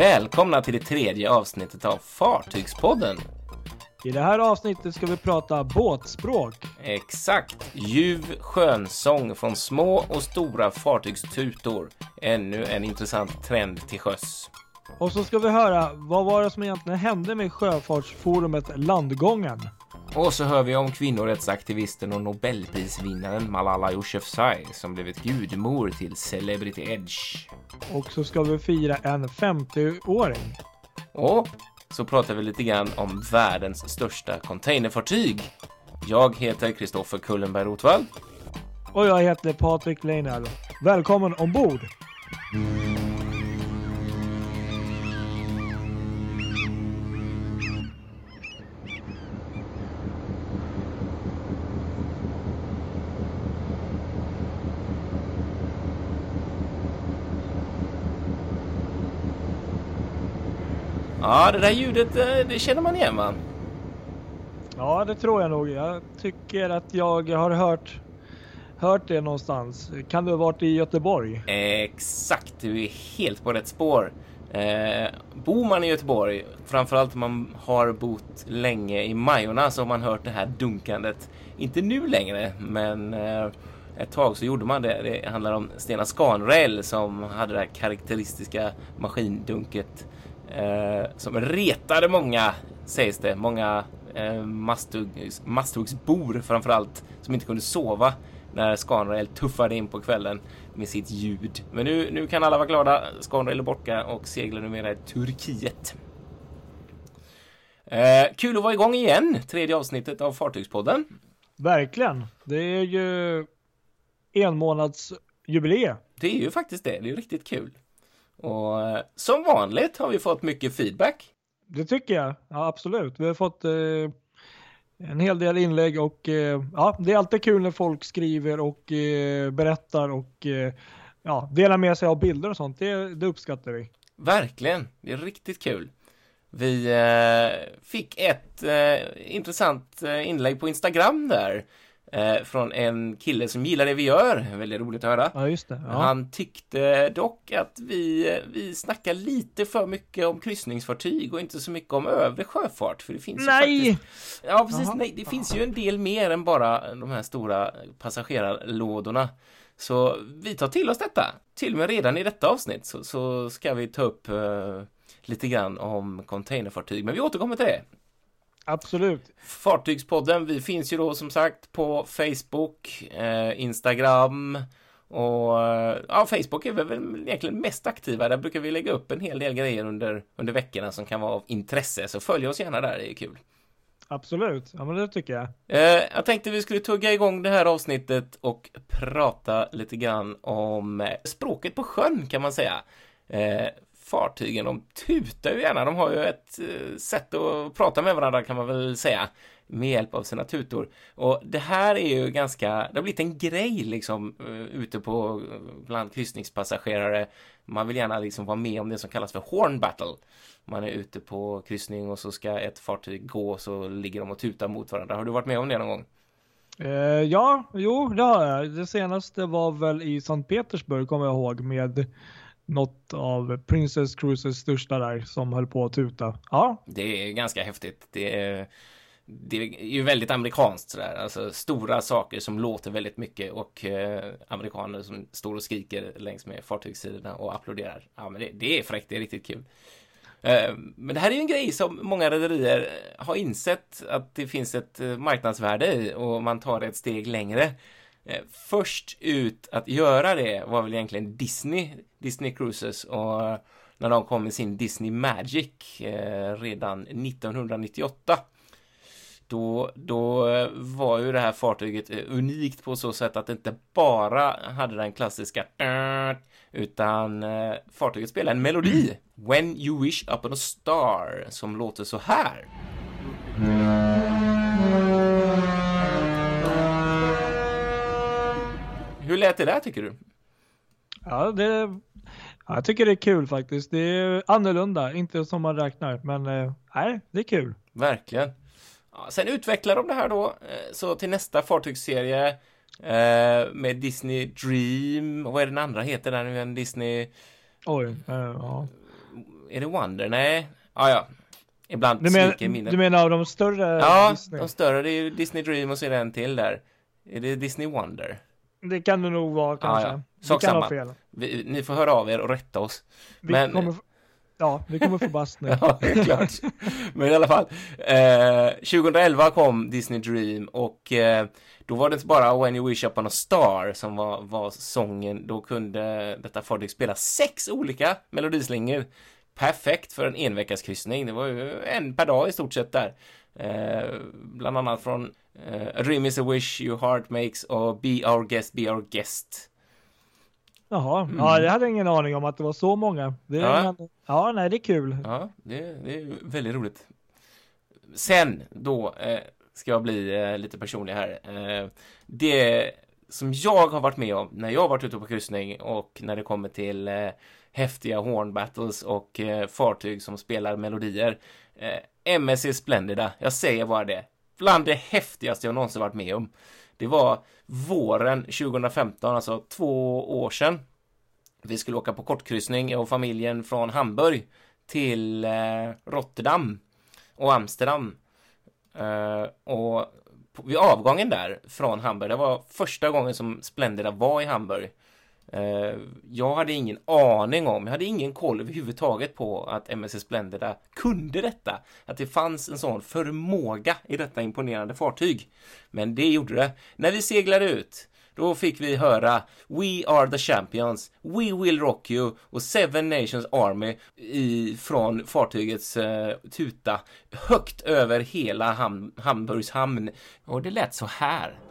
Välkomna till det tredje avsnittet av Fartygspodden. I det här avsnittet ska vi prata båtspråk. Exakt. Ljuv skönsång från små och stora fartygstutor. Ännu en intressant trend till sjöss. Och så ska vi höra vad var det som egentligen hände med sjöfartsforumet Landgången. Och så hör vi om kvinnorättsaktivisten och nobelprisvinnaren Malala Yousafzai som blivit gudmor till Celebrity Edge. Och så ska vi fira en 50-åring. Och så pratar vi lite grann om världens största containerfartyg. Jag heter Kristoffer Kullenberg Rotvall. Och jag heter Patrik Leinell. Välkommen ombord! Ja, det där ljudet, eh, det känner man igen va? Ja, det tror jag nog. Jag tycker att jag har hört, hört det någonstans. Kan det ha varit i Göteborg? Exakt, du är helt på rätt spår. Eh, bor man i Göteborg, framförallt om man har bott länge i Majorna, så har man hört det här dunkandet. Inte nu längre, men eh, ett tag så gjorde man det. Det handlar om Stena Scanrail som hade det här karaktäristiska maskindunket eh, som retade många, sägs det, många eh, masthuggs, masthuggsbor framförallt, som inte kunde sova när Scanrail tuffade in på kvällen med sitt ljud. Men nu, nu kan alla vara glada. Scanrail är borta och seglar numera i Turkiet. Eh, kul att vara igång igen, tredje avsnittet av Fartygspodden. Verkligen. Det är ju en månads jubileum. Det är ju faktiskt det. Det är riktigt kul. Och eh, som vanligt har vi fått mycket feedback. Det tycker jag. Ja, absolut. Vi har fått eh, en hel del inlägg och eh, ja, det är alltid kul när folk skriver och eh, berättar och eh, ja, delar med sig av bilder och sånt. Det, det uppskattar vi. Verkligen. Det är riktigt kul. Vi fick ett intressant inlägg på Instagram där eh, från en kille som gillar det vi gör. Väldigt roligt att höra. Ja, just det. Ja. Han tyckte dock att vi, vi snackar lite för mycket om kryssningsfartyg och inte så mycket om övrig sjöfart. För det finns Nej! Ju faktiskt, ja, precis. Nej, det finns ju en del mer än bara de här stora passagerarlådorna. Så vi tar till oss detta. Till och med redan i detta avsnitt så, så ska vi ta upp eh, lite grann om containerfartyg. Men vi återkommer till det. Absolut. Fartygspodden, vi finns ju då som sagt på Facebook, eh, Instagram och eh, ja, Facebook är väl egentligen mest aktiva. Där brukar vi lägga upp en hel del grejer under, under veckorna som kan vara av intresse. Så följ oss gärna där, det är kul. Absolut. Ja, men det tycker jag. Eh, jag tänkte vi skulle tugga igång det här avsnittet och prata lite grann om eh, språket på sjön kan man säga. Eh, fartygen, de tutar ju gärna. De har ju ett eh, sätt att prata med varandra kan man väl säga med hjälp av sina tutor. Och det här är ju ganska, det har blivit en grej liksom eh, ute på eh, bland kryssningspassagerare. Man vill gärna liksom vara med om det som kallas för horn battle. Man är ute på kryssning och så ska ett fartyg gå så ligger de och tutar mot varandra. Har du varit med om det någon gång? Eh, ja, jo, det har jag. Det senaste var väl i Sankt Petersburg kommer jag ihåg med något av Princess Cruises största där som höll på att tuta. Ja, Det är ganska häftigt. Det är, det är ju väldigt amerikanskt sådär. Alltså stora saker som låter väldigt mycket och eh, amerikaner som står och skriker längs med fartygssidorna och applåderar. Ja, men det, det är fräckt. Det är riktigt kul. Eh, Men det här är ju en grej som många rederier har insett att det finns ett eh, marknadsvärde i och man tar det ett steg längre. Eh, Först ut att göra det var väl egentligen Disney, Disney Cruises och när de kom med sin Disney Magic eh, redan 1998. Då, då eh, var ju det här fartyget eh, unikt på så sätt att det inte bara hade den klassiska utan eh, fartyget spelade en melodi When you wish upon a star som låter så här. Lät det där tycker du? ja, det, ja, jag tycker det är kul faktiskt. Det är annorlunda, inte som man räknar, men eh, nej, det är kul. Verkligen. Ja, sen utvecklar de det här då, eh, så till nästa fartygsserie eh, med Disney Dream, och vad är den andra heter den nu igen? Disney Oj, eh, ja. är det Wonder? Nej, ja ja. Ibland Du, men, minnet. du menar av de större Ja, Disney? de större, det är ju Disney Dream och så är det en till där. Är det Disney Wonder? Det kan det nog vara kanske. ja. Vi Sak samma. fel. Vi, ni får höra av er och rätta oss. Vi Men- kommer, ja, vi kommer få bast nu. Ja, klart. Men i alla fall. Eh, 2011 kom Disney Dream och eh, då var det inte bara When You Wish Upon a Star som var, var sången. Då kunde detta fartyg spela sex olika melodislingor. Perfekt för en enveckaskryssning. Det var ju en per dag i stort sett där. Eh, bland annat från eh, A Dream is a Wish Your Heart Makes och Be Our Guest, Be Our Guest. Jaha, Mm. ja, jag hade ingen aning om att det var så många. Det Ja. ja. ja, nej, det är kul. Ja, det, det är väldigt roligt. Sen då eh, ska jag bli eh, lite personlig här. Eh, det som jag har varit med om när jag har varit ute på kryssning och när det kommer till eh, häftiga horn battles och eh, fartyg som spelar melodier. Eh, MSC Splendida, jag säger bara det. Bland det häftigaste jag någonsin varit med om. Det var våren 2015, alltså två år sedan. Vi skulle åka på kortkryssning och familjen från Hamburg till eh, Rotterdam och Amsterdam. Eh, och på, vid avgången där från Hamburg, det var första gången som Splendida var i Hamburg. Eh, jag hade ingen aning om, jag hade ingen koll överhuvudtaget på att MSC Splendida kunde detta. Att det fanns en sån förmåga i detta imponerande fartyg. Men det gjorde det. När vi seglade ut då fick vi höra We are the champions, We will rock you och Seven Nations Army i, från fartygets eh, tuta högt över hela ham Hamburgs hamn. Och det lät så här.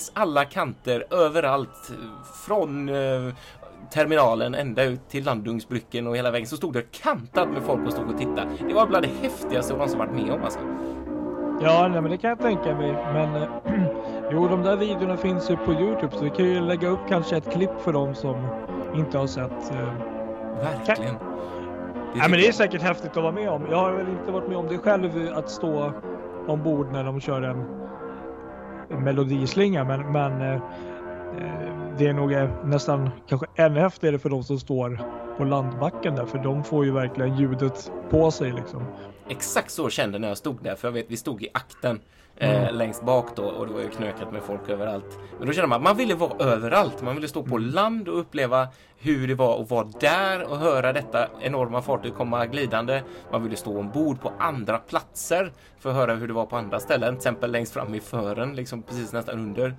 Längs alla kanter, överallt, från eh, terminalen ända ut till Landungsbrücken och hela vägen så stod det kantat med folk och stod och tittade. Det var bland det häftigaste jag någonsin varit med om alltså. Ja, nej, men det kan jag tänka mig. Men eh, jo, de där videorna finns ju på Youtube så vi kan ju lägga upp kanske ett klipp för dem som inte har sett. Eh. Verkligen. Nej, men det är säkert häftigt att vara med om. Jag har väl inte varit med om det själv att stå ombord när de kör en melodislinga, men, men eh, eh det är nog eh, nästan kanske ännu häftigare för de som står på landbacken där, för de får ju verkligen ljudet på sig liksom. Exakt så kände jag när jag stod där, för jag vet vi stod i akten eh, Mm. längst bak då och det var ju knökat med folk överallt. Men då kände man att man ville vara överallt. Man ville stå på land och uppleva hur det var att vara där och höra detta enorma fartyg komma glidande. Man ville stå ombord på andra platser för att höra hur det var på andra ställen, till exempel längst fram i fören, liksom precis nästan under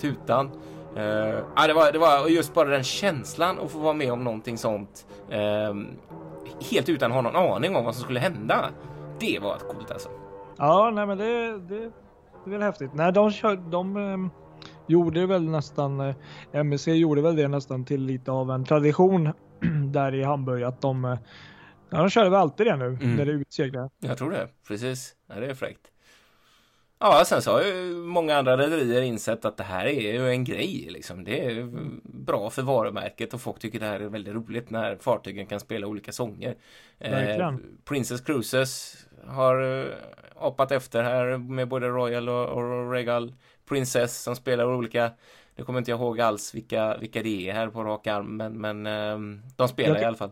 tutan. Eh, ja, det, var, det var just bara den känslan att få vara med om någonting sånt eh, helt utan att ha någon aning om vad som skulle hända. Det var coolt alltså. Ja, nej men det, det, det är väl häftigt. Nej, de, kör, de ehm, gjorde väl nästan, eh, MSC gjorde väl det nästan till lite av en tradition där i Hamburg att de, eh, ja, de körde väl alltid det nu Mm. när det är utseglar. Jag tror det, precis. Ja, det är fräckt. Ja, sen så har ju många andra rederier insett att det här är ju en grej liksom. Det är bra för varumärket och folk tycker det här är väldigt roligt när fartygen kan spela olika sånger. Verkligen. Princess Cruises har eh, apat efter här med både Royal och, och Regal Princess som spelar olika nu kommer inte jag ihåg alls vilka, vilka det är här på rak arm men, men ehm, de spelar kan- i alla fall.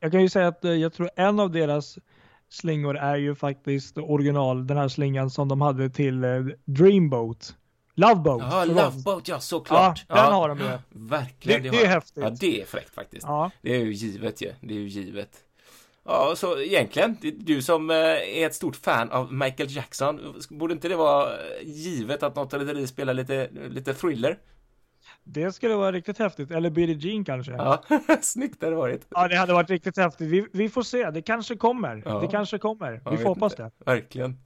Jag kan ju säga att eh, jag tror en av deras slingor är ju faktiskt original, den här slingan som de hade till eh, Dreamboat. Loveboat. Ja. Loveboat, ja såklart. Ja, den har de ju. Verkligen. Det- har det är häftigt. Ja, det är fräckt faktiskt. Ja, Det är ju givet ju. Det är ju givet. Ja, så egentligen, det- du som eh, är ett stort fan av Michael Jackson, borde inte det vara givet att något rederi spelar lite, lite thriller? Det skulle vara riktigt häftigt. Eller Billie Jean kanske. Ja, snyggt hade det varit. Ja, det hade varit riktigt häftigt. Vi, vi får se. Det kanske kommer. Ja. Det kanske kommer. Vi får hoppas det. Verkligen.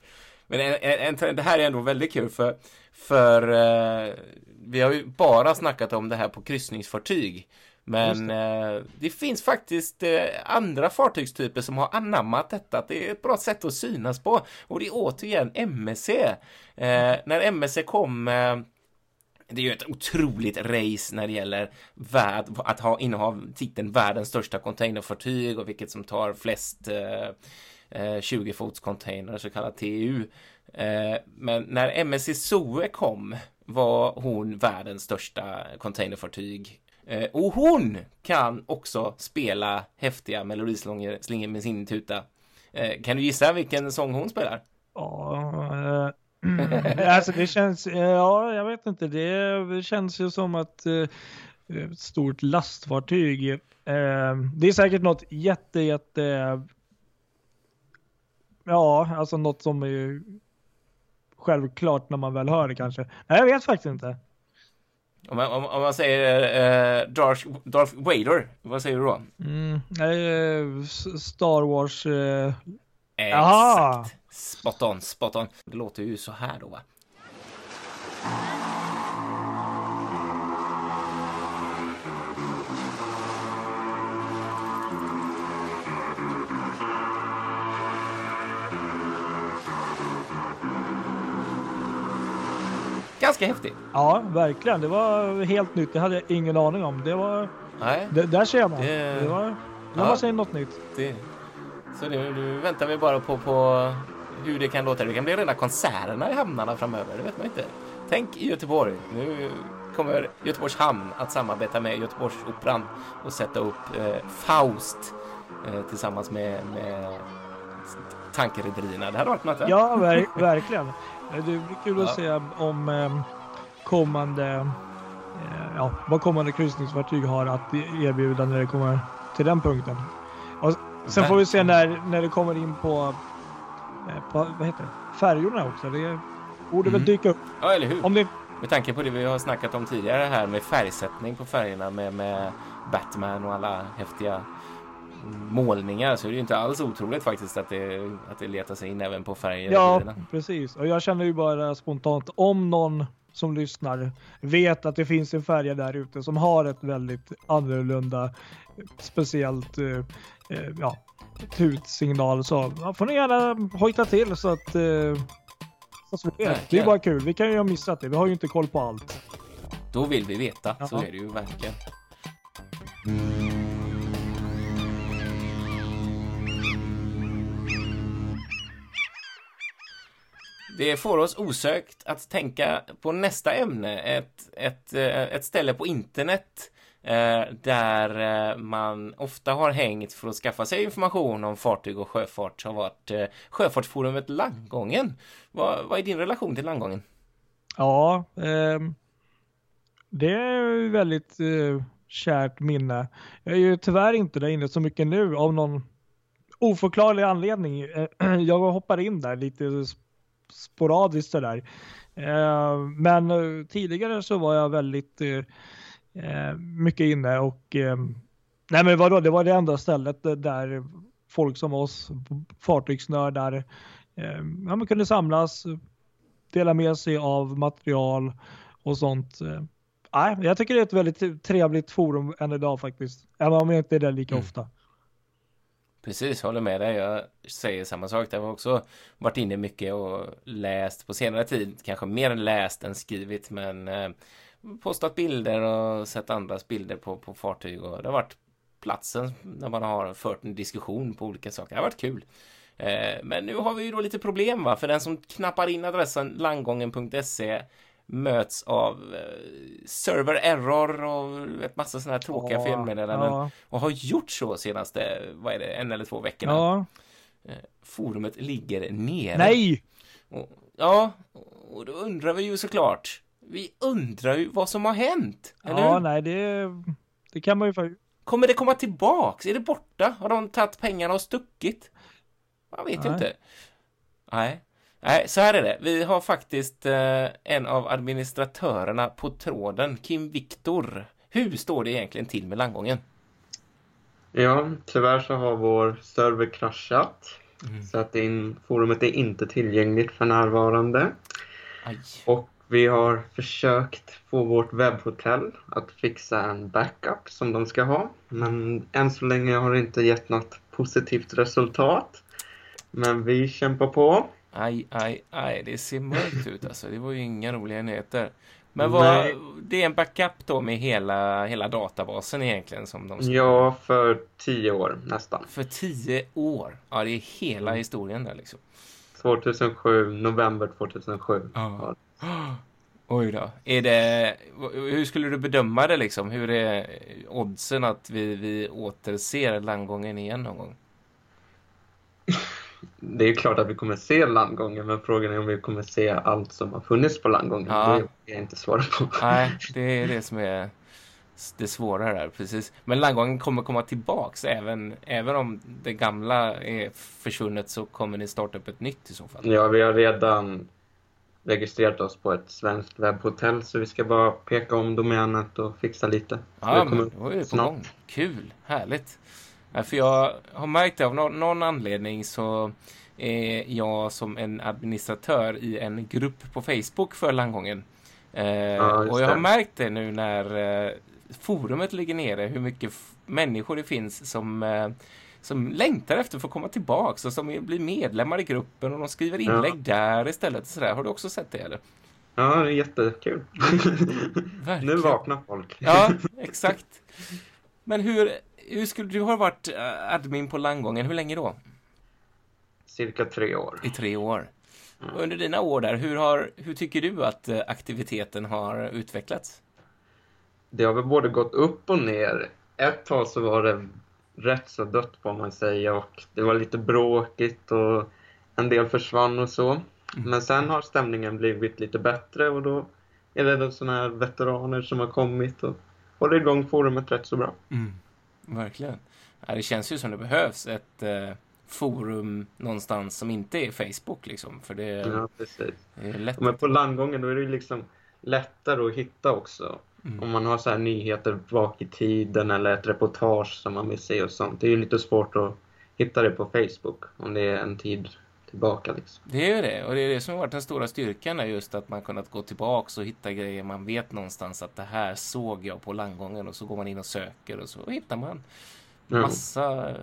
Men en, en, det här är ändå väldigt kul för, för eh, vi har ju bara snackat om det här på kryssningsfartyg. Men det. Eh, det. finns faktiskt eh, andra fartygstyper som har anammat detta. Det är ett bra sätt att synas på. Och det är återigen MSC. Eh, när MSC kom eh, det är ju ett otroligt race när det gäller värld, att ha, inneha titeln världens största containerfartyg och vilket som tar flest eh, eh 20 fots container, så kallad TU. Eh, men när MSC Zoe kom var hon världens största containerfartyg Eh, och hon kan också spela häftiga melodislingor med sin tuta. Eh, kan du gissa vilken sång hon spelar? Ja, eh, alltså det känns, ja jag vet inte, det, känns ju som att ett stort lastfartyg. det är säkert något jätte, jätte, ja alltså något som är självklart när man väl hör det kanske. Nej, jag vet faktiskt inte. Om man, om, om man säger uh, Darth, Darth Vader, vad säger du då? Mm, uh, Star Wars... Exakt. Spot on, spot on. Det låter ju så här då va? Ganska häftigt. Ja, verkligen. Det var helt nytt. Det hade jag ingen aning om. Det var... Nej. Det, där ser man. Det, det var... Nu ja. säger något nytt. Det... Så nu, nu väntar vi bara på, på hur det kan låta. Det kan bli rena konserterna i hamnarna framöver. Det vet man inte. Tänk i Göteborg. Nu kommer Göteborgs hamn att samarbeta med Göteborgsoperan och sätta upp eh, Faust eh, tillsammans med, med tankerederierna. Det hade varit något. Ja, ver verkligen. Det blir kul att se om eh, kommande, eh, ja, vad kommande kryssningsfartyg har att erbjuda när det kommer till den punkten. Och sen får vi se när, när det kommer in på, eh, på vad heter det, färjorna också. Det borde mm. väl dyka upp. Ja, eller hur? Om det... Med tanke på det vi har snackat om tidigare här med färgsättning på färgerna med, med Batman och alla häftiga målningar så är det ju inte alls otroligt faktiskt att det, att det letar sig in även på färger. Ja, precis. Och jag känner ju bara spontant om någon som lyssnar vet att det finns en färja där ute som har ett väldigt annorlunda speciellt eh, ja, tutsignal så får ni gärna hojta till så att eh, så vi vet. Det är bara kul. Vi kan ju ha missat det. Vi har ju inte koll på allt. Då vill vi veta. Så är det ju verkligen. Det får oss osökt att tänka på nästa ämne, ett, ett, eh, ett ställe på internet Eh, där eh, man ofta har hängt för att skaffa sig information om fartyg och sjöfart har varit eh, Sjöfartsforumet Landgången. Vad, vad är din relation till Landgången? Ja, eh, det är väldigt eh, kärt minne. Jag är ju tyvärr inte där inne så mycket nu av någon oförklarlig anledning. Jag hoppar in där lite sporadiskt sådär. Ehm, eh, men tidigare så var jag väldigt eh, mycket inne och nej men vadå, det var det enda stället där folk som oss fartygsnördar ja, man kunde samlas, dela med sig av material och sånt. Nej, jag tycker det är ett väldigt trevligt forum än idag faktiskt. Även om jag inte är där lika mm. ofta. Precis, håller med dig. Jag säger samma sak. Jag har också varit inne mycket och läst på senare tid. Kanske mer läst än skrivit, men eh, postat bilder och sett andras bilder på, på fartyg. Och det har varit platsen när man har fört en diskussion på olika saker. Det har varit kul. Eh, men nu har vi ju då lite problem va, för den som knappar in adressen landgången.se möts av eh, server error och ett massa sådana här tråkiga ja, felmeddelanden ja. och har gjort så senaste, vad är det, en eller två veckorna. Ja. Eh, forumet ligger nere. Nej! Och, ja, och då undrar vi ju såklart. Vi undrar ju vad som har hänt. Eller ja, nej, det, det kan man ju få. Kommer det komma tillbaks? Är det borta? Har de tagit pengarna och stuckit? Man vet nej. ju inte. Nej. Nej, så här är det. Vi har faktiskt eh, en av administratörerna på tråden, Kim Viktor. Hur står det egentligen till med landgången? Ja, tyvärr så har vår server kraschat. Mm. Så att in, forumet är inte tillgängligt för närvarande. Aj. Och vi har försökt få vårt webbhotell att fixa en backup som de ska ha. Men än så länge har det inte gett något positivt resultat. Men vi kämpar på. Aj, aj, aj, det ser mörkt ut alltså. Det var ju inga roliga nyheter. Men vad, det är en backup då med hela, hela databasen egentligen? Som de ska... Ja, för tio år nästan. För tio år? Ja, det är hela mm. historien där liksom. 2007, november 2007. Ja. Oj då. Är det, hur skulle du bedöma det liksom? Hur är oddsen att vi, vi återser landgången igen någon gång? det är klart att vi kommer se landgången, men frågan är om vi kommer se allt som har funnits på landgången. Ja. Det är jag inte svara på. Nej, det är det som är det svåra där, precis. Men landgången kommer komma tillbaks även, även om det gamla är försvunnet så kommer ni starta upp ett nytt i så fall. Ja, vi har redan registrerat oss på ett svenskt webbhotell så vi ska bara peka om domänet och fixa lite. Ja, men då är det på gång. Kul, härligt. För jag har märkt det av någon anledning så är jag som en administratör i en grupp på Facebook för landgången. Eh, ja, och jag har märkt det nu när eh, forumet ligger nere hur mycket människor det finns som eh, som längtar efter att få komma tillbaks och som blir medlemmar i gruppen och de skriver inlägg ja. där istället. Sådär. Har du också sett det eller? Ja, det är jättekul. nu vaknar folk. ja, exakt. Men hur, hur skulle du har varit eh, admin på landgången, hur länge då? Cirka tre år. I tre år. Mm. Under dina år där, hur, har, hur tycker du att eh, aktiviteten har utvecklats? Det har väl både gått upp och ner. Ett tag så var det rätt så dött får man säga och det var lite bråkigt och en del försvann och så. Mm. Men sen har stämningen blivit lite bättre och då är det sådana här veteraner som har kommit och håller igång forumet rätt så bra. Mm. Verkligen. Ja, det känns ju som det behövs ett eh, forum någonstans som inte är Facebook liksom. För det, ja, precis. Det är lätt. Men på landgången då är det liksom lättare att hitta också. Mm. Om man har så här nyheter bak i tiden eller ett reportage som man vill se och sånt. Det är ju lite svårt att hitta det på Facebook om det är en tid tillbaka. Liksom. Det är ju det och det är det som har varit den stora styrkan är just att man kunnat gå tillbaks och hitta grejer man vet någonstans att det här såg jag på landgången och så går man in och söker och så hittar man massa mm.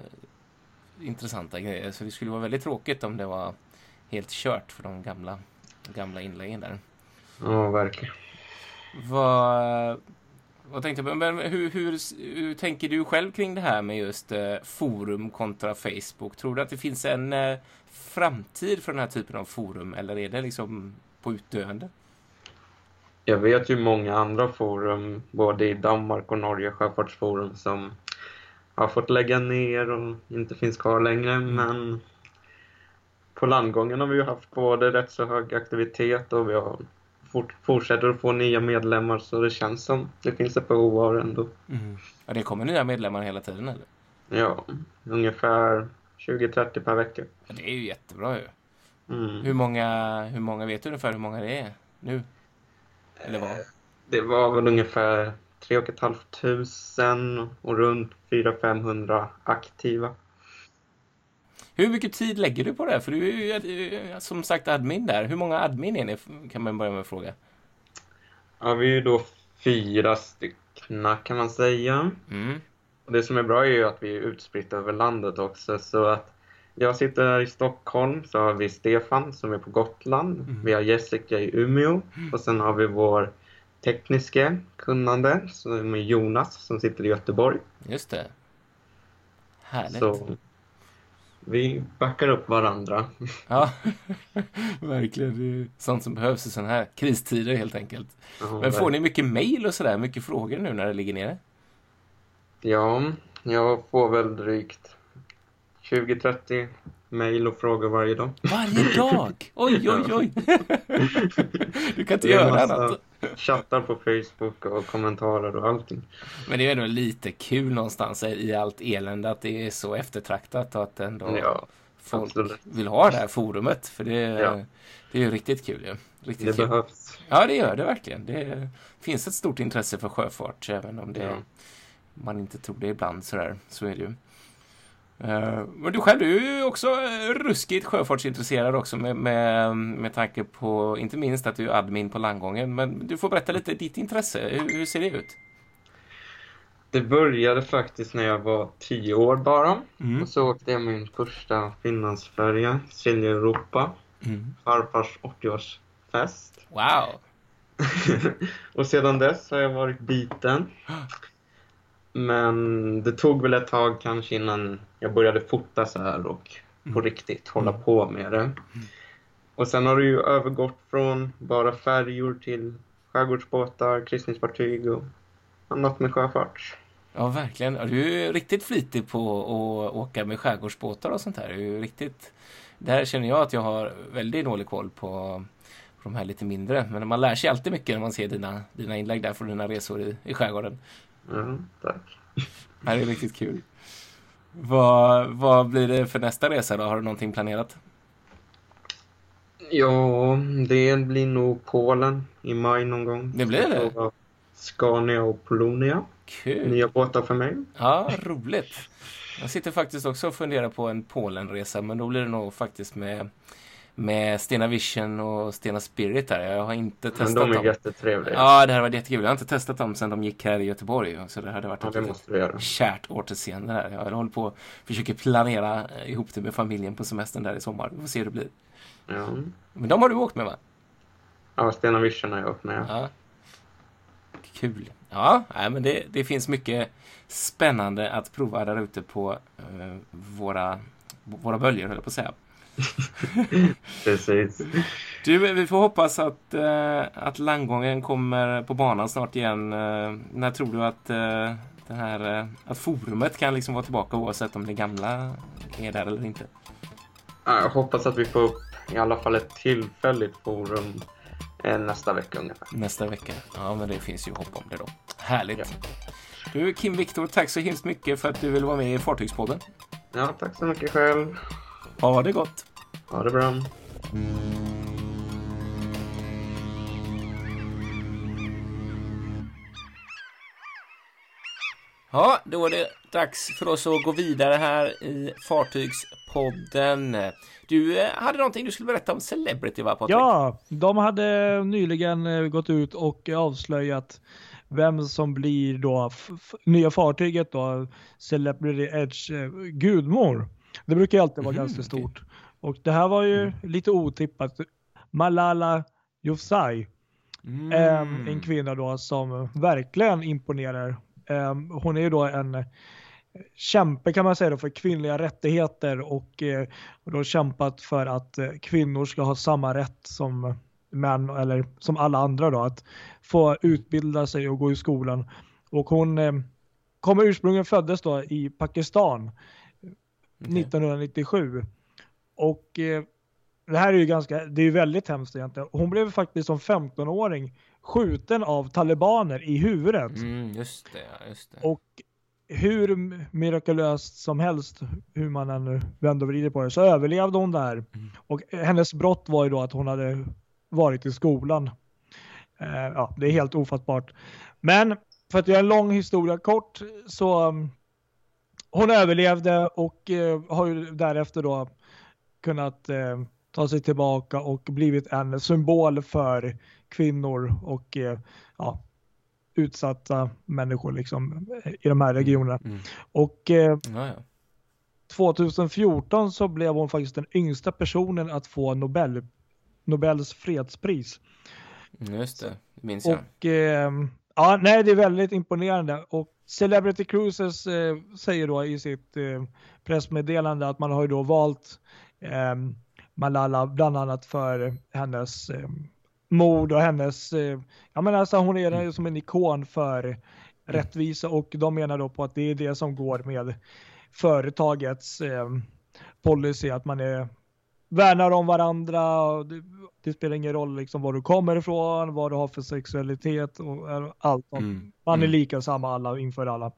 intressanta grejer. Så det skulle vara väldigt tråkigt om det var helt kört för de gamla, gamla inläggen där. Ja, verkligen. Vad, vad tänkte jag, men hur, hur, hur, tänker du själv kring det här med just eh, forum kontra Facebook? Tror du att det finns en eh, framtid för den här typen av forum eller är det liksom på utdöende? Jag vet ju många andra forum, både i Danmark och Norge, sjöfartsforum, som har fått lägga ner och inte finns kvar längre. Mm. Men på landgången har vi ju haft både rätt så hög aktivitet och vi har fort, fortsätter att få nya medlemmar så det känns som det finns ett behov av det ändå. Mm. Ja, det kommer nya medlemmar hela tiden eller? Ja, ungefär 20-30 per vecka. Ja, det är ju jättebra ju. Mm. Hur, många, hur många vet du ungefär hur många det är nu? Eller vad? Det var väl ungefär 3 500 och runt 400-500 aktiva. Hur mycket tid lägger du på det? För du är ju som sagt admin där. Hur många admin är ni? Kan man börja med att fråga. Ja, vi är ju då fyra stycken kan man säga. Mm. Och det som är bra är ju att vi är utspridda över landet också. Så att jag sitter här i Stockholm, så har vi Stefan som är på Gotland. Mm. Vi har Jessica i Umeå mm. och sen har vi vår tekniska kunnande som är Jonas som sitter i Göteborg. Just det. Härligt. Så vi backar upp varandra. Ja, verkligen. Det är sånt som behövs i sådana här kristider helt enkelt. Ja, Men får ni mycket mejl och sådär, mycket frågor nu när det ligger nere? Ja, jag får väl drygt 20-30 mejl och frågor varje dag. Varje dag? Oj, oj, oj! Du kan inte göra annat. Chattar på Facebook och kommentarer och allting. Men det är ändå lite kul någonstans i allt elände att det är så eftertraktat och att ändå ja, folk absolut. vill ha det här forumet. För det, ja. det är ju riktigt kul ju. Riktigt det kul. behövs. Ja, det gör det verkligen. Det finns ett stort intresse för sjöfart, även om det, ja. man inte tror det ibland sådär. Så är det ju. Men du själv, du är ju också ruskigt sjöfartsintresserad också med, med, med tanke på inte minst att du är admin på landgången. Men du får berätta lite ditt intresse. Hur, hur ser det ut? Det började faktiskt när jag var tio år bara. Mm. Och så åkte jag min första Finlandsfärja, Silja Europa. Mm. Farfars 80-årsfest. Wow! och sedan dess har jag varit biten. Men det tog väl ett tag kanske innan jag började fota så här och på mm. riktigt hålla mm. på med det. Mm. Och sen har det ju övergått från bara färjor till skärgårdsbåtar, kryssningsfartyg och annat med sjöfart. Ja, verkligen. Du är riktigt flitig på att åka med skärgårdsbåtar och sånt här. Du är riktigt... Där känner jag att jag har väldigt dålig koll på, på de här lite mindre. Men man lär sig alltid mycket när man ser dina, dina inlägg där från dina resor i, i skärgården. Ja, tack. Det är riktigt kul. Vad, vad blir det för nästa resa då? Har du någonting planerat? Ja, det blir nog Polen i maj någon gång. Det blir det? Scania och Polonia. Kul. Nya båtar för mig. Ja, roligt. Jag sitter faktiskt också och funderar på en Polenresa, men då blir det nog faktiskt med med Stena Vision och Stena Spirit där. Jag har inte testat dem. Men de är dem. jättetrevliga. Ja, det hade varit jättekul. Jag har inte testat dem sedan de gick här i Göteborg. Så det hade varit ja, ett kärt återseende där. Jag håller på och försöker planera ihop det med familjen på semestern där i sommar. Vi får se hur det blir. Ja. Men de har du åkt med va? Ja, Stena Vision har jag åkt med. Ja. Kul. Ja, nej, men det, det finns mycket spännande att prova där ute på uh, våra, våra böljor, höll jag på att säga. Precis. Du, vi får hoppas att, uh, att landgången kommer på banan snart igen. Uh, när tror du att, uh, den här, att forumet kan liksom vara tillbaka oavsett om det gamla är där eller inte? Jag hoppas att vi får upp i alla fall ett tillfälligt forum nästa vecka ungefär. Nästa vecka. Ja, men det finns ju hopp om det då. Härligt. Ja. Du, Kim Viktor, tack så hemskt mycket för att du vill vara med i Fartygspodden. Ja, tack så mycket själv. Ha det gott. Ha det bra. Ja, då är det dags för oss att gå vidare här i Fartygspodden. Du eh, hade någonting du skulle berätta om Celebrity va Patrik? Ja, de hade nyligen eh, gått ut och avslöjat vem som blir då nya fartyget då, Celebrity Edge eh, Gudmor. Det brukar alltid vara mm, ganska stort. Och det här var ju mm. lite otippat. Malala Yousafzai. Mm. en kvinna då som verkligen imponerar. hon är ju då en kämpe kan man säga då, för kvinnliga rättigheter och, eh, och då kämpat för att eh, kvinnor ska ha samma rätt som män eller som alla andra då att få utbilda sig och gå i skolan. Och hon eh, kommer ursprungligen föddes då i Pakistan okay. 1997 och eh, det här är ju ganska, det är ju väldigt hemskt egentligen. Hon blev faktiskt som 15-åring skjuten av talibaner i huvudet. Mm, just det, just det. Och hur mirakulöst som helst, hur man än vänder och vrider på det, så överlevde hon där. Mm. Och hennes brott var ju då att hon hade varit i skolan. Eh, ja, det är helt ofattbart. Men för att göra en lång historia kort så um, hon överlevde och eh, har ju därefter då kunnat eh, ta sig tillbaka och blivit en symbol för kvinnor och eh, ja, utsatta människor liksom, i de här mm. regionerna. Mm. Och eh, ja, ja. 2014 så blev hon faktiskt den yngsta personen att få Nobel, Nobels fredspris. Just det, det minns jag. Och, eh, ja, nej, det är väldigt imponerande. Och Celebrity Cruises eh, säger då i sitt eh, pressmeddelande att man har ju då valt eh, Malala bland annat för hennes eh, mord och hennes, eh, ja men alltså hon är mm. som en ikon för mm. rättvisa och de menar då på att det är det som går med företagets eh, policy, att man är värnar om varandra. Och det, spelar ingen roll liksom var du kommer ifrån, vad du har för sexualitet och allt. Mm. Man är mm. lika samma alla inför alla.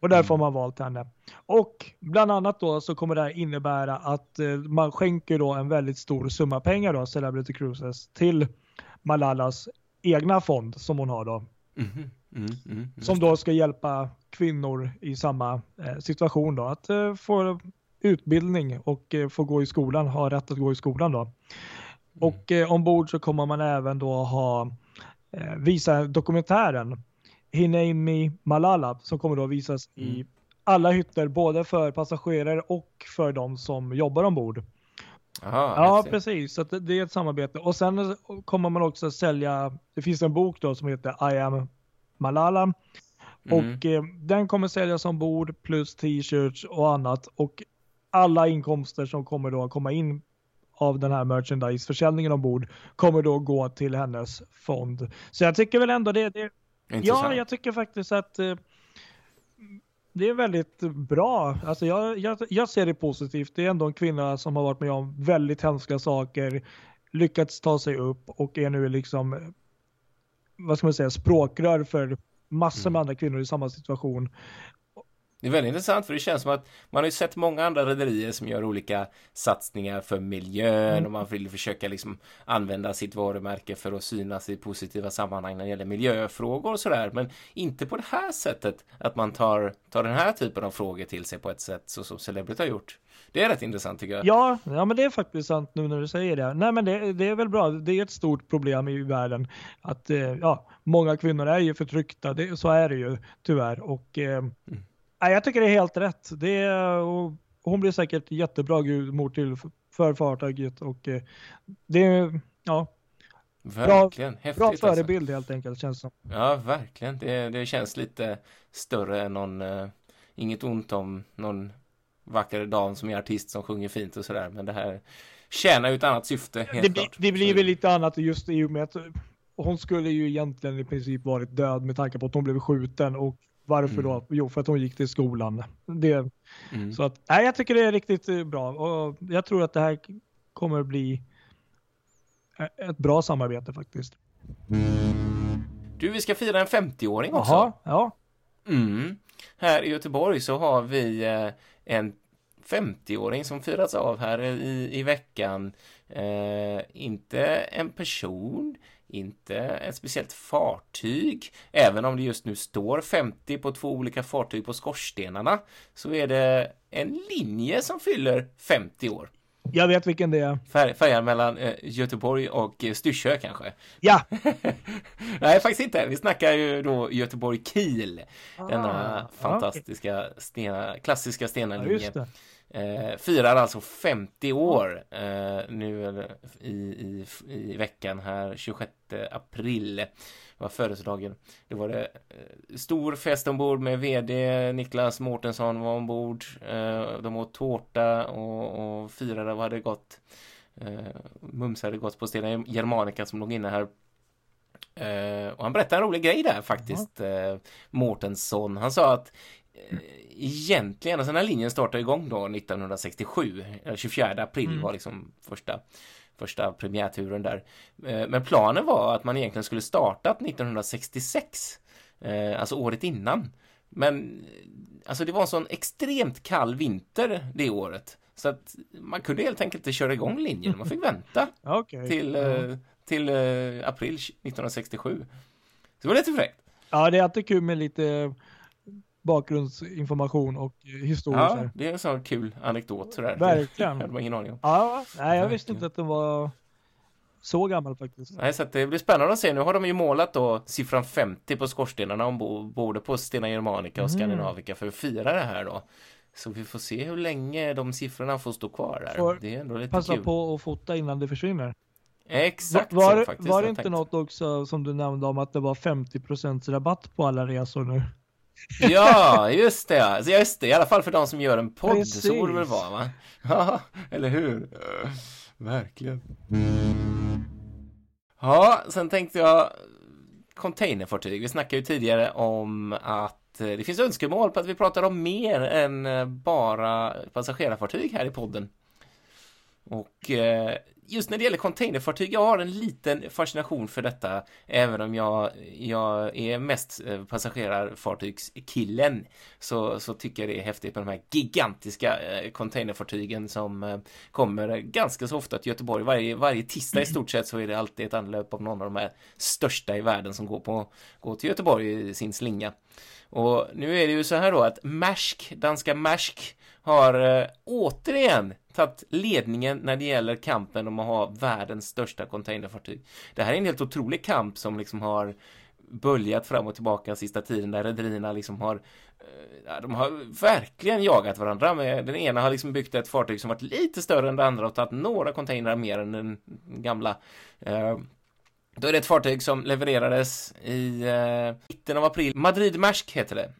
Och därför har mm. man valt henne. Och bland annat då så kommer det här innebära att eh, man skänker då en väldigt stor summa pengar då, Celebrity Cruises, till Malalas egna fond som hon har då. Mm. Mm, mm, som då ska hjälpa kvinnor i samma eh, situation då att eh, få utbildning och eh, få gå i skolan, ha rätt att gå i skolan då. Mm. Och eh, ombord så kommer man även då ha eh, visa dokumentären Hineimi Malala som kommer då visas mm. i alla hytter både för passagerare och för de som jobbar ombord. Aha, ja, precis. Så det är ett samarbete. Och sen kommer man också sälja, det finns en bok då som heter I am Malala. Mm. Och eh, den kommer säljas ombord plus t-shirts och annat. Och alla inkomster som kommer då komma in av den här merchandise-försäljningen ombord kommer då gå till hennes fond. Så jag tycker väl ändå det, det ja, jag tycker faktiskt att eh, det är väldigt bra. Alltså jag, jag, jag ser det positivt. Det är ändå en kvinna som har varit med om väldigt hemska saker, lyckats ta sig upp och är nu liksom, vad ska man säga, språkrör för massor med mm. andra kvinnor i samma situation. Det är väldigt intressant för det känns som att man har ju sett många andra rederier som gör olika satsningar för miljön mm. och man vill försöka liksom använda sitt varumärke för att synas i positiva sammanhang när det gäller miljöfrågor och sådär. Men inte på det här sättet att man tar, tar den här typen av frågor till sig på ett sätt så som Celebrity har gjort. Det är rätt intressant tycker jag. Ja, ja men det är faktiskt sant nu när du säger det. Nej men det, det är väl bra. Det är ett stort problem i världen att eh, ja, många kvinnor är ju förtryckta. Det, så är det ju tyvärr. Och eh, mm Nej, jag tycker det är helt rätt. Det är, hon blir säkert jättebra gudmor till för fartyget och eh, det är ja, Verkligen. Bra, Häftigt, bra alltså. förebild alltså. helt enkelt känns som. Ja, verkligen. Det, det känns lite större än någon, uh, inget ont om någon vacker dam som är artist som sjunger fint och sådär. Men det här tjänar ju ett annat syfte. det, blir, det blir väl lite annat just i och med att hon skulle ju egentligen i princip varit död med tanke på att hon blev skjuten och varför mm. då? Jo, för att hon gick till skolan. Det, mm. Så att, nej, jag tycker det är riktigt eh, bra och jag tror att det här kommer bli eh, ett bra samarbete faktiskt. Du, vi ska fira en 50-åring också. Jaha, ja. Mm. Här i Göteborg så har vi eh, en 50-åring som firats av här i, i veckan. Eh, inte en person, inte ett speciellt fartyg. Även om det just nu står 50 på två olika fartyg på skorstenarna så är det en linje som fyller 50 år. Jag vet vilken det är. Fär, färjan mellan eh, Göteborg och eh, Styrsö kanske? Ja! Nej, faktiskt inte. Vi snackar ju då Göteborg-Kiel. Ah, denna fantastiska okay. stena, klassiska stenarlinje. Ja, Eh, firar alltså 50 år eh, nu i, i, i veckan här 26 april var födelsedagen. Det var det eh, stor fest ombord med vd Niklas Mårtensson var ombord. Eh, de åt tårta och, och firade och hade gått eh, Mums hade gått på Stena Germanica som låg inne här Uh, och han berättade en rolig grej där faktiskt, uh, Mårtensson. Han sa att egentligen, alltså den här linjen startade igång då 1967, 24 april mm. var liksom första, första premiärturen där. Uh, men planen var att man egentligen skulle startat 1966, alltså året innan. Men alltså det var en sån extremt kall vinter det året. Så att man kunde helt enkelt inte köra igång linjen, man fick vänta okay. till, till eh, april 1967. Så det var lite fräckt. Ja, det är alltid kul med lite bakgrundsinformation och historia. Ja, det är en sån kul anekdot sådär. Verkligen. Det hade man ingen aning om. Ja, nej, jag visste inte att den var så gammal faktiskt. Nej, så det blir spännande att se. Nu har de ju målat då siffran 50 på skorstenarna både på Stena Germanica och mm. Skandinavica för att fira det här då. Så vi får se hur länge de siffrorna får stå kvar där. Får det är ändå lite passa kul. på att fota innan det försvinner. Exakt var, så faktiskt. Var det inte något också som du nämnde om att det var 50% rabatt på alla resor nu? Ja, just det. Just det, i alla fall för de som gör en podd. Precis. Så borde det väl vara, va? Ja, eller hur? Verkligen. Ja, sen tänkte jag containerfartyg. Vi snackade ju tidigare om att det finns önskemål på att vi pratar om mer än bara passagerarfartyg här i podden. Och eh, just när det gäller containerfartyg, jag har en liten fascination för detta, även om jag, jag är mest eh, passagerarfartygskillen, så, så tycker jag det är häftigt med de här gigantiska eh, containerfartygen som eh, kommer ganska så ofta till Göteborg. Varje, varje tisdag i stort sett så är det alltid ett anlöp av någon av de här största i världen som går, på, går till Göteborg i sin slinga. Och nu är det ju så här då att Maersk, danska Maersk, har eh, återigen tagit ledningen när det gäller kampen om att ha världens största containerfartyg. Det här är en helt otrolig kamp som liksom har böljat fram och tillbaka sista tiden där rederierna liksom har eh, de har verkligen jagat varandra. Med, den ena har liksom byggt ett fartyg som varit lite större än det andra och tagit några containrar mer än den gamla. Eh, då är det ett fartyg som levererades i eh, mitten av april. Madrid Maersk heter det.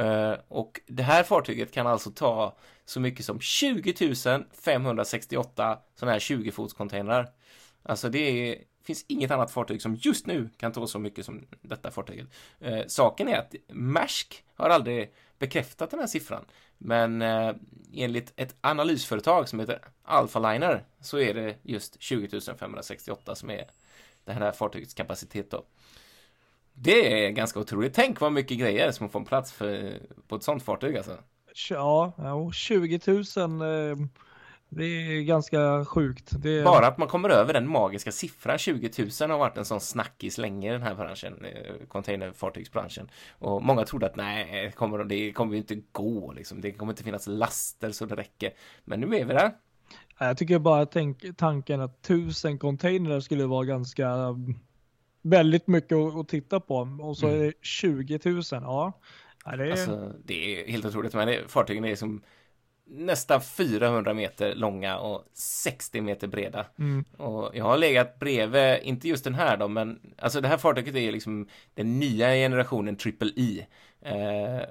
Eh, och det här fartyget kan alltså ta så mycket som 20 568 sådana här 20 fots containrar. Alltså det är, finns inget annat fartyg som just nu kan ta så mycket som detta fartyget. Eh, saken är att Maersk har aldrig bekräftat den här siffran. Men eh, enligt ett analysföretag som heter Alphaliner så är det just 20 568 som är det här fartygets kapacitet då. Det är ganska otroligt. Tänk vad mycket grejer som får en plats för, på ett sånt fartyg alltså. Ja, ja 20 000. Eh, det är ganska sjukt. Är... Bara att man kommer över den magiska siffran 20 000 har varit en sån snackis länge i den här branschen, eh, containerfartygsbranschen. Och många trodde att nej, kommer, det kommer ju inte gå liksom. Det kommer inte finnas laster så det räcker. Men nu är vi där. Jag tycker bara tänk, tanken att tusen containrar skulle vara ganska väldigt mycket att, titta på och så mm. är det 20 000. Ja, det är... Alltså, det är helt otroligt. Men det, fartygen är som nästan 400 meter långa och 60 meter breda. Mm. Och jag har legat bredvid, inte just den här då, men alltså det här fartyget är liksom den nya generationen Triple E. Eh,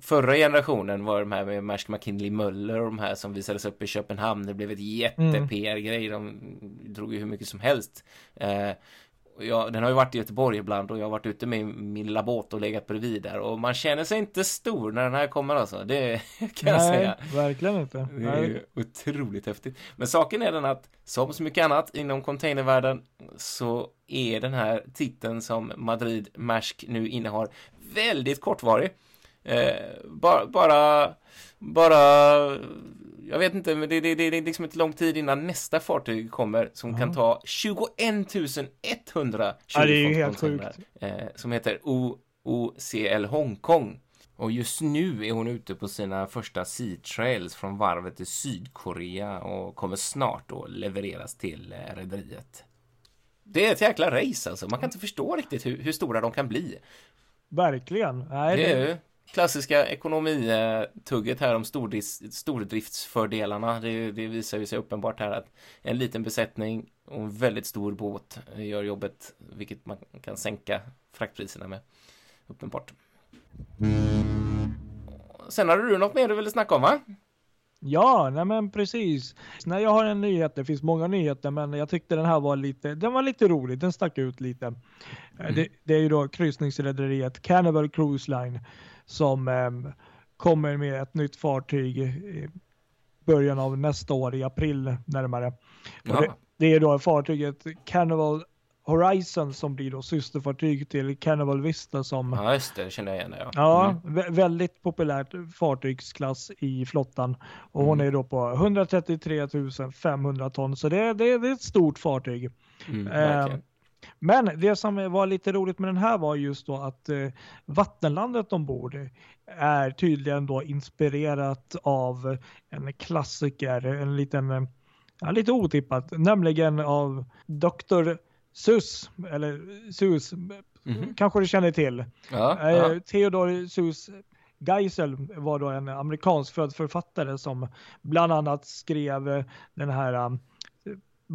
förra generationen var de här med Maersk McKinley Möller och de här som visades upp i Köpenhamn. Det blev ett jätte-PR-grej. De drog ju hur mycket som helst. Eh, jag, den har ju varit i Göteborg ibland och jag har varit ute med min lilla båt och legat bredvid där och man känner sig inte stor när den här kommer alltså. Det kan Nej, jag säga. verkligen inte. Det är otroligt häftigt. Men saken är den att som så mycket annat inom containervärlden så är den här titeln som Madrid Maersk nu innehar väldigt kortvarig. Eh, bara, bara, bara jag vet inte, men det, det, det, det är liksom inte lång tid innan nästa fartyg kommer som ja. kan ta 21 100 ja, det är helt sjukt. Eh, som heter OOCL Hongkong. Och just nu är hon ute på sina första Sea Trails från varvet i Sydkorea och kommer snart då levereras till eh, rederiet. Det är ett jäkla race alltså. Man kan inte förstå riktigt hur, hur stora de kan bli. Verkligen. Nej, det är klassiska ekonomitugget här om stordriftsfördelarna. Det, det, visar ju sig uppenbart här att en liten besättning och en väldigt stor båt gör jobbet, vilket man kan sänka fraktpriserna med. Uppenbart. Sen hade du något mer du ville snacka om va? Ja, nej men precis. Nej, jag har en nyhet. Det finns många nyheter, men jag tyckte den här var lite, den var lite rolig. Den stack ut lite. Mm. Det, det, är ju då kryssningsrederiet Cannibal Cruise Line som eh, kommer med ett nytt fartyg i början av nästa år, i april närmare. Det, det, är då fartyget Carnival Horizon som blir då systerfartyg till Carnival Vista som... Ja, just det, känner jag igen det, ja. Mm. Ja, väldigt populärt fartygsklass i flottan. Och mm. hon är då på 133 500 ton, så det, det, det är ett stort fartyg. Mm, eh, men det som var lite roligt med den här var just då att eh, vattenlandet ombord är tydligen då inspirerat av en klassiker, en liten, ja, lite otippat, nämligen av Dr. Sus, eller Sus, mm -hmm. kanske du känner till. Ja, eh, ja. Theodor Sus Geisel var då en amerikansk född författare som bland annat skrev den här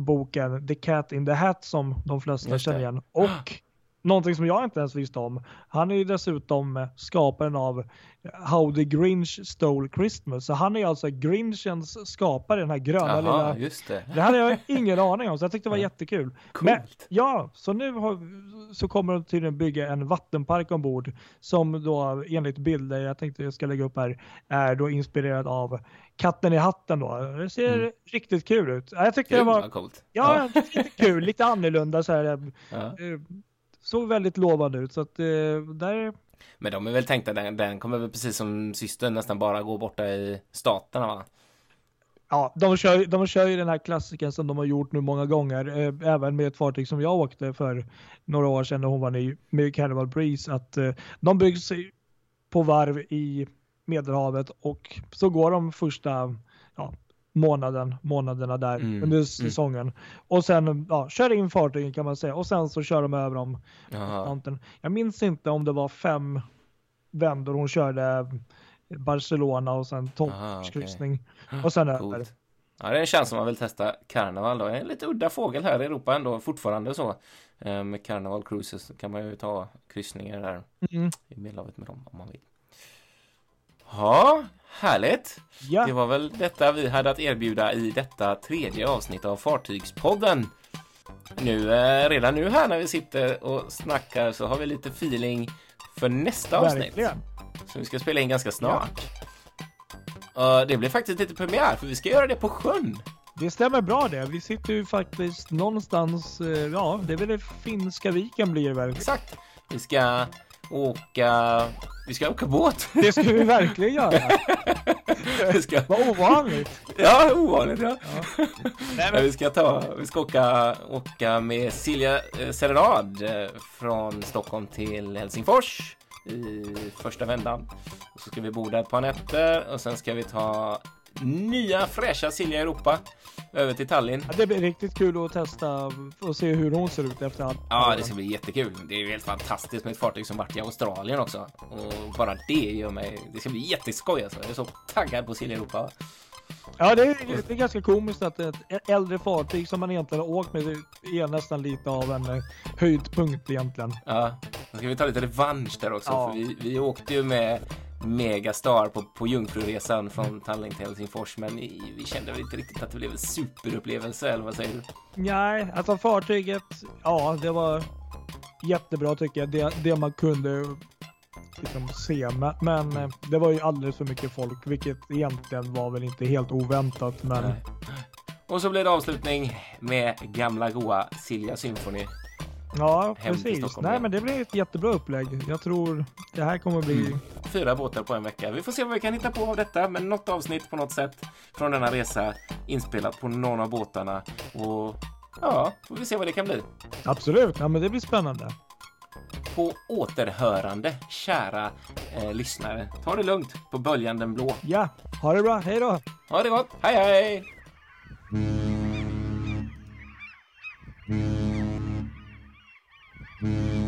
boken The Cat in the Hat som de flesta känner igen. Och Någonting som jag inte ens visste om. Han är ju dessutom skaparen av How the Grinch Stole Christmas. Så han är alltså Grinchens skapare, den här gröna Jaha, lilla... just det. Det hade jag ingen aning om, så jag tyckte det var Ja. jättekul. Coolt. Men, ja, så nu har, så kommer de tydligen bygga en vattenpark ombord som då enligt bilder, jag tänkte jag ska lägga upp här, är då inspirerad av Katten i hatten då. Det ser Mm. riktigt kul ut. Jag tyckte Kul, det var, coolt. ja, lite kul, lite annorlunda så här. eh, Ja. Såg väldigt lovande ut så att eh, där, Men de är väl tänkta, den, den kommer väl precis som systern nästan bara gå borta i staterna va? ja, de kör, de kör ju den här klassiken som de har gjort nu många gånger, eh, även med ett fartyg som jag åkte för några år sedan när hon var ny med Carnival Breeze, att eh, de byggs på varv i Medelhavet och så går de första månaden, månaderna där Mm, under mm. säsongen och sen ja, kör in fartygen kan man säga och sen så kör de över dem. Jag minns inte om det var fem vändor hon körde Barcelona och sen toppkryssning och sen över. Ja, det är en chans om man vill testa Carnival då. En lite udda fågel här i Europa ändå fortfarande så. Eh, Med Carnival Cruises kan man ju ta kryssningar där Mm. i Medelhavet med dem om man vill. Ja, härligt. Ja, Det var väl detta vi hade att erbjuda i detta tredje avsnitt av Fartygspodden. Nu, eh, redan nu här när vi sitter och snackar så har vi lite feeling för nästa avsnitt. verkligen. Som vi ska spela in ganska snart. Uh, det blir faktiskt lite premiär för vi ska göra det på sjön. Det stämmer bra det. Vi sitter ju faktiskt någonstans, eh, ja det är väl det finska viken blir det väl. Exakt. Vi ska åka... Vi ska åka båt. Det ska vi verkligen göra. vi ska... Vad ovanligt. Ja, ovanligt ja. Nej, Men men, vi ska ta, vi ska åka, åka med Silja eh, Serenad eh, från Stockholm till Helsingfors i första vändan. Och så ska vi bo där ett par nätter och sen ska vi ta nya fräscha Silja Europa över till Tallinn. ja, det blir riktigt kul att testa och se hur hon ser ut efter allt. Ja, det ska bli jättekul. Det är ju helt fantastiskt med ett fartyg som varit i Australien också. Och bara det gör mig... Det ska bli jätteskoj alltså. Jag är så taggad på Silja Europa. Ja, det är, det är ganska komiskt att ett äldre fartyg som man egentligen har åkt med är nästan lite av en eh, höjdpunkt egentligen. Ja, då ska vi ta lite revansch där också. Ja. För vi, vi åkte ju med Megastar på, på Jungfruresan från Tallinn till Helsingfors. Men vi kände väl inte riktigt att det blev en superupplevelse, eller vad säger du? Nej, alltså fartyget, ja det var jättebra tycker jag. Det, det man kunde liksom se. Men, men eh, det var ju alldeles för mycket folk, vilket egentligen var väl inte helt oväntat. Men Nej. Och så blir det avslutning med gamla goa Silja Symphony. Ja, precis. Nej, men det blir ett jättebra upplägg. Jag tror det här kommer bli Mm. Fyra båtar på en vecka. Vi får se vad vi kan hitta på av detta, men något avsnitt på något sätt från denna resa inspelat på någon av båtarna. Och ja, får vi se vad det kan bli. absolut. Ja, men det blir spännande. På återhörande, kära eh, lyssnare. Ta det lugnt på böljan den blå. Ja, ha det bra. Hej då! Ha det gott. Hej, hej! Mm. Mm-hmm.